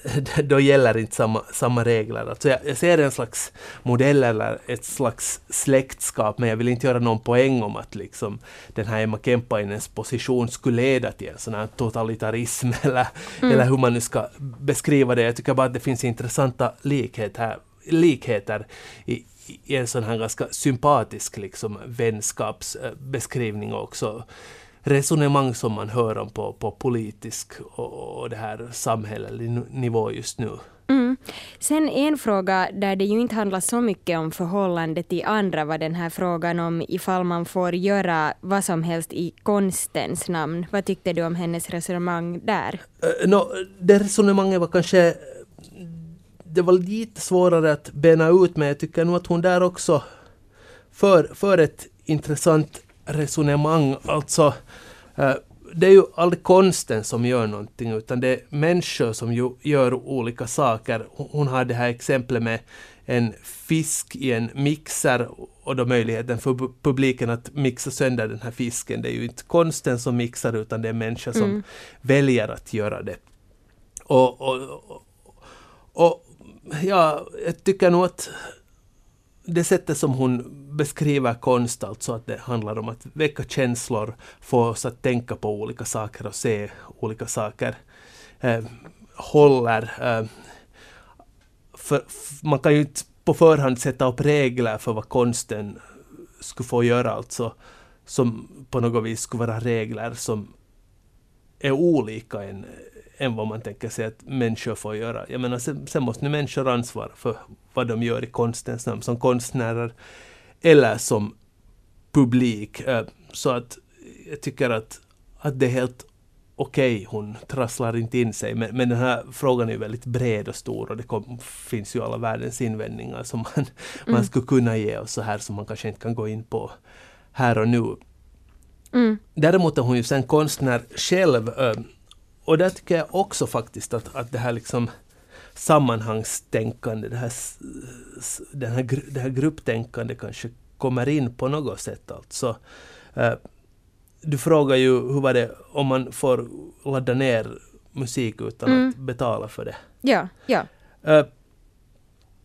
[LAUGHS] Då gäller inte samma, samma regler. Alltså jag, jag ser en slags modell eller ett slags släktskap, men jag vill inte göra någon poäng om att liksom den här Emma Kemppainens position skulle leda till en sån här totalitarism [LAUGHS] eller, mm. eller hur man nu ska beskriva det. Jag tycker bara att det finns intressanta likhet här, likheter i, i en sån här ganska sympatisk liksom, vänskapsbeskrivning också resonemang som man hör om på, på politisk och, det här samhällelig nivå just nu. Mm. Sen en fråga där det ju inte handlar så mycket om förhållandet till andra var den här frågan om ifall man får göra vad som helst i konstens namn. Vad tyckte du om hennes resonemang där? Uh, no, det resonemanget var kanske det var lite svårare att bena ut men jag tycker nog att hon där också för, för ett intressant resonemang. Alltså, eh, det är ju aldrig konsten som gör någonting utan det är människor som ju gör olika saker. Hon har det här exemplet med en fisk i en mixer och då möjligheten för publiken att mixa sönder den här fisken. Det är ju inte konsten som mixar utan det är människor som mm. väljer att göra det. Och, och, och, och ja, jag tycker nog att det sättet som hon beskriver konst, alltså att det handlar om att väcka känslor, få oss att tänka på olika saker och se olika saker, eh, håller. Eh, för, man kan ju inte på förhand sätta upp regler för vad konsten skulle få göra, alltså som på något vis skulle vara regler som är olika än, än vad man tänker sig att människor får göra. Jag menar, sen, sen måste nu människor ansvara för vad de gör i konstens namn, som konstnärer eller som publik. Så att jag tycker att, att det är helt okej, okay, hon trasslar inte in sig. Men, men den här frågan är ju väldigt bred och stor och det kom, finns ju alla världens invändningar som man, mm. man skulle kunna ge och så här som man kanske inte kan gå in på här och nu. Mm. Däremot är hon ju sen konstnär själv och där tycker jag också faktiskt att, att det här liksom sammanhangstänkande, det här, den här, det här grupptänkande kanske kommer in på något sätt. Alltså. Eh, du frågar ju hur var det om man får ladda ner musik utan mm. att betala för det. Ja, ja. Uh,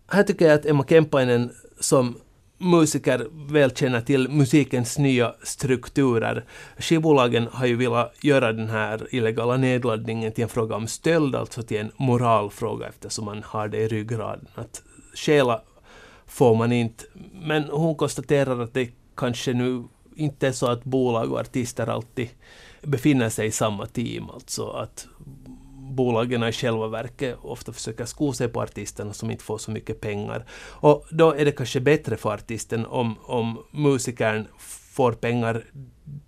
här tycker jag att Emma Kemppainen som musiker väl känner till musikens nya strukturer. Skivbolagen har ju velat göra den här illegala nedladdningen till en fråga om stöld, alltså till en moralfråga eftersom man har det i ryggraden. Att stjäla får man inte. Men hon konstaterar att det kanske nu inte är så att bolag och artister alltid befinner sig i samma team. Alltså att bolagen i själva verket ofta försöker sko sig på artisterna som inte får så mycket pengar. Och då är det kanske bättre för artisten om, om musikern får pengar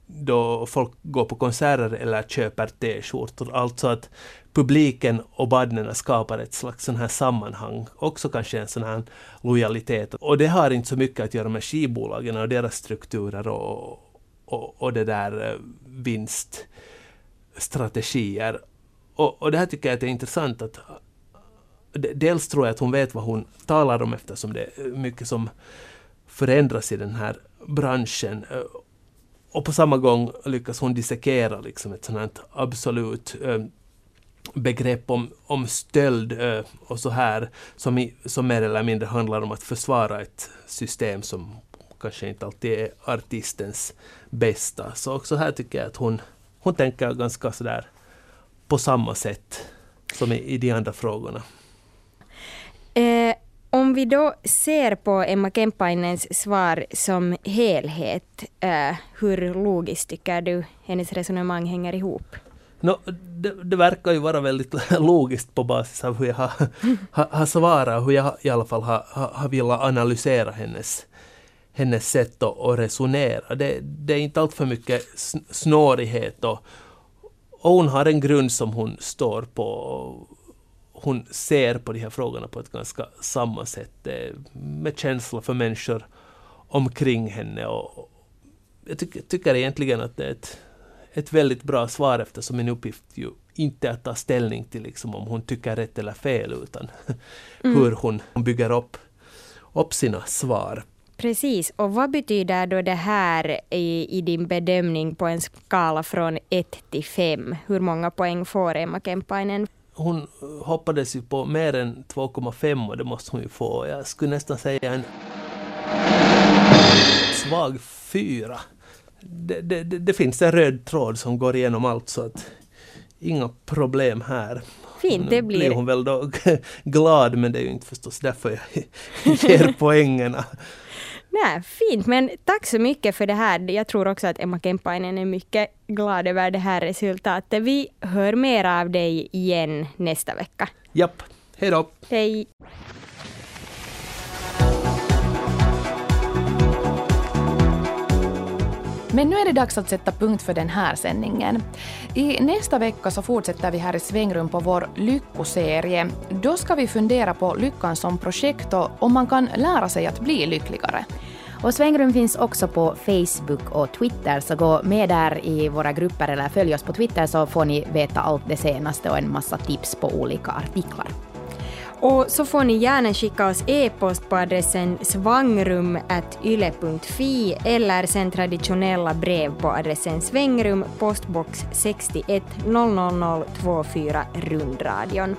då folk går på konserter eller köper t-skjortor. Alltså att publiken och badnerna skapar ett slags sån här sammanhang. Också kanske en sån här lojalitet. Och det har inte så mycket att göra med skivbolagen och deras strukturer och, och, och det där eh, vinststrategier och, och det här tycker jag är intressant att dels tror jag att hon vet vad hon talar om eftersom det är mycket som förändras i den här branschen. Eh, och på samma gång lyckas hon dissekera liksom ett sånt här absolut eh, begrepp om, om stöld eh, och så här som, i, som mer eller mindre handlar om att försvara ett system som kanske inte alltid är artistens bästa. Så också här tycker jag att hon, hon tänker ganska sådär på samma sätt som i, de andra frågorna. Eh, om vi då ser på Emma Kemppainens svar som helhet, eh, hur logiskt tycker du hennes resonemang hänger ihop? No, det, det, verkar ju vara väldigt [LAUGHS] logiskt på basis av hur jag har, [LAUGHS] har, har svarat hur jag i alla fall har, har, har velat analysera hennes, hennes sätt att, att resonera. Det, det är inte allt för mycket snårighet och, och hon har en grund som hon står på. hon ser på de här frågorna på ett ganska samma sätt, eh, med känsla för människor omkring henne. Och jag tycker, tycker egentligen att det är ett, ett väldigt bra svar eftersom min uppgift ju inte är att ta ställning till liksom om hon tycker rätt eller fel utan [LAUGHS] mm. hur hon bygger upp, upp sina svar. Precis, och vad betyder då det här i, i din bedömning på en skala från 1 till 5? Hur många poäng får Emma Kemppainen? Hon hoppades ju på mer än 2,5 och det måste hon ju få. Jag skulle nästan säga en svag fyra. Det, det, det, finns en röd tråd som går igenom allt så att inga problem här. Fint, det blir... blir hon väl då [LAUGHS] glad men det är ju inte förstås därför jag [LAUGHS] ger poängerna. Nej, fint, men tack så mycket för det här. Jag tror också att Emma Kemppainen är mycket glad över det här resultatet. Vi hör mer av dig igen nästa vecka. Japp, hej då. Hej. Men nu är det dags att sätta punkt för den här sändningen. I nästa vecka så fortsätter vi här i Svängrum på vår lyckoserie. Då ska vi fundera på lyckan som projekt och om man kan lära sig att bli lyckligare. Och Svängrum finns också på Facebook och Twitter, så gå med där i våra grupper eller följ oss på Twitter så får ni veta allt det senaste och en massa tips på olika artiklar. Och så får ni gärna skicka oss e-post på adressen svangrum.yle.fi eller sen traditionella brev på adressen svängrum, postbox 61 00024 rundradion.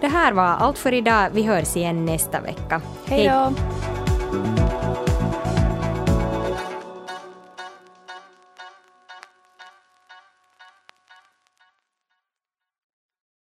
Det här var allt för idag. Vi hörs igen nästa vecka. Hej då!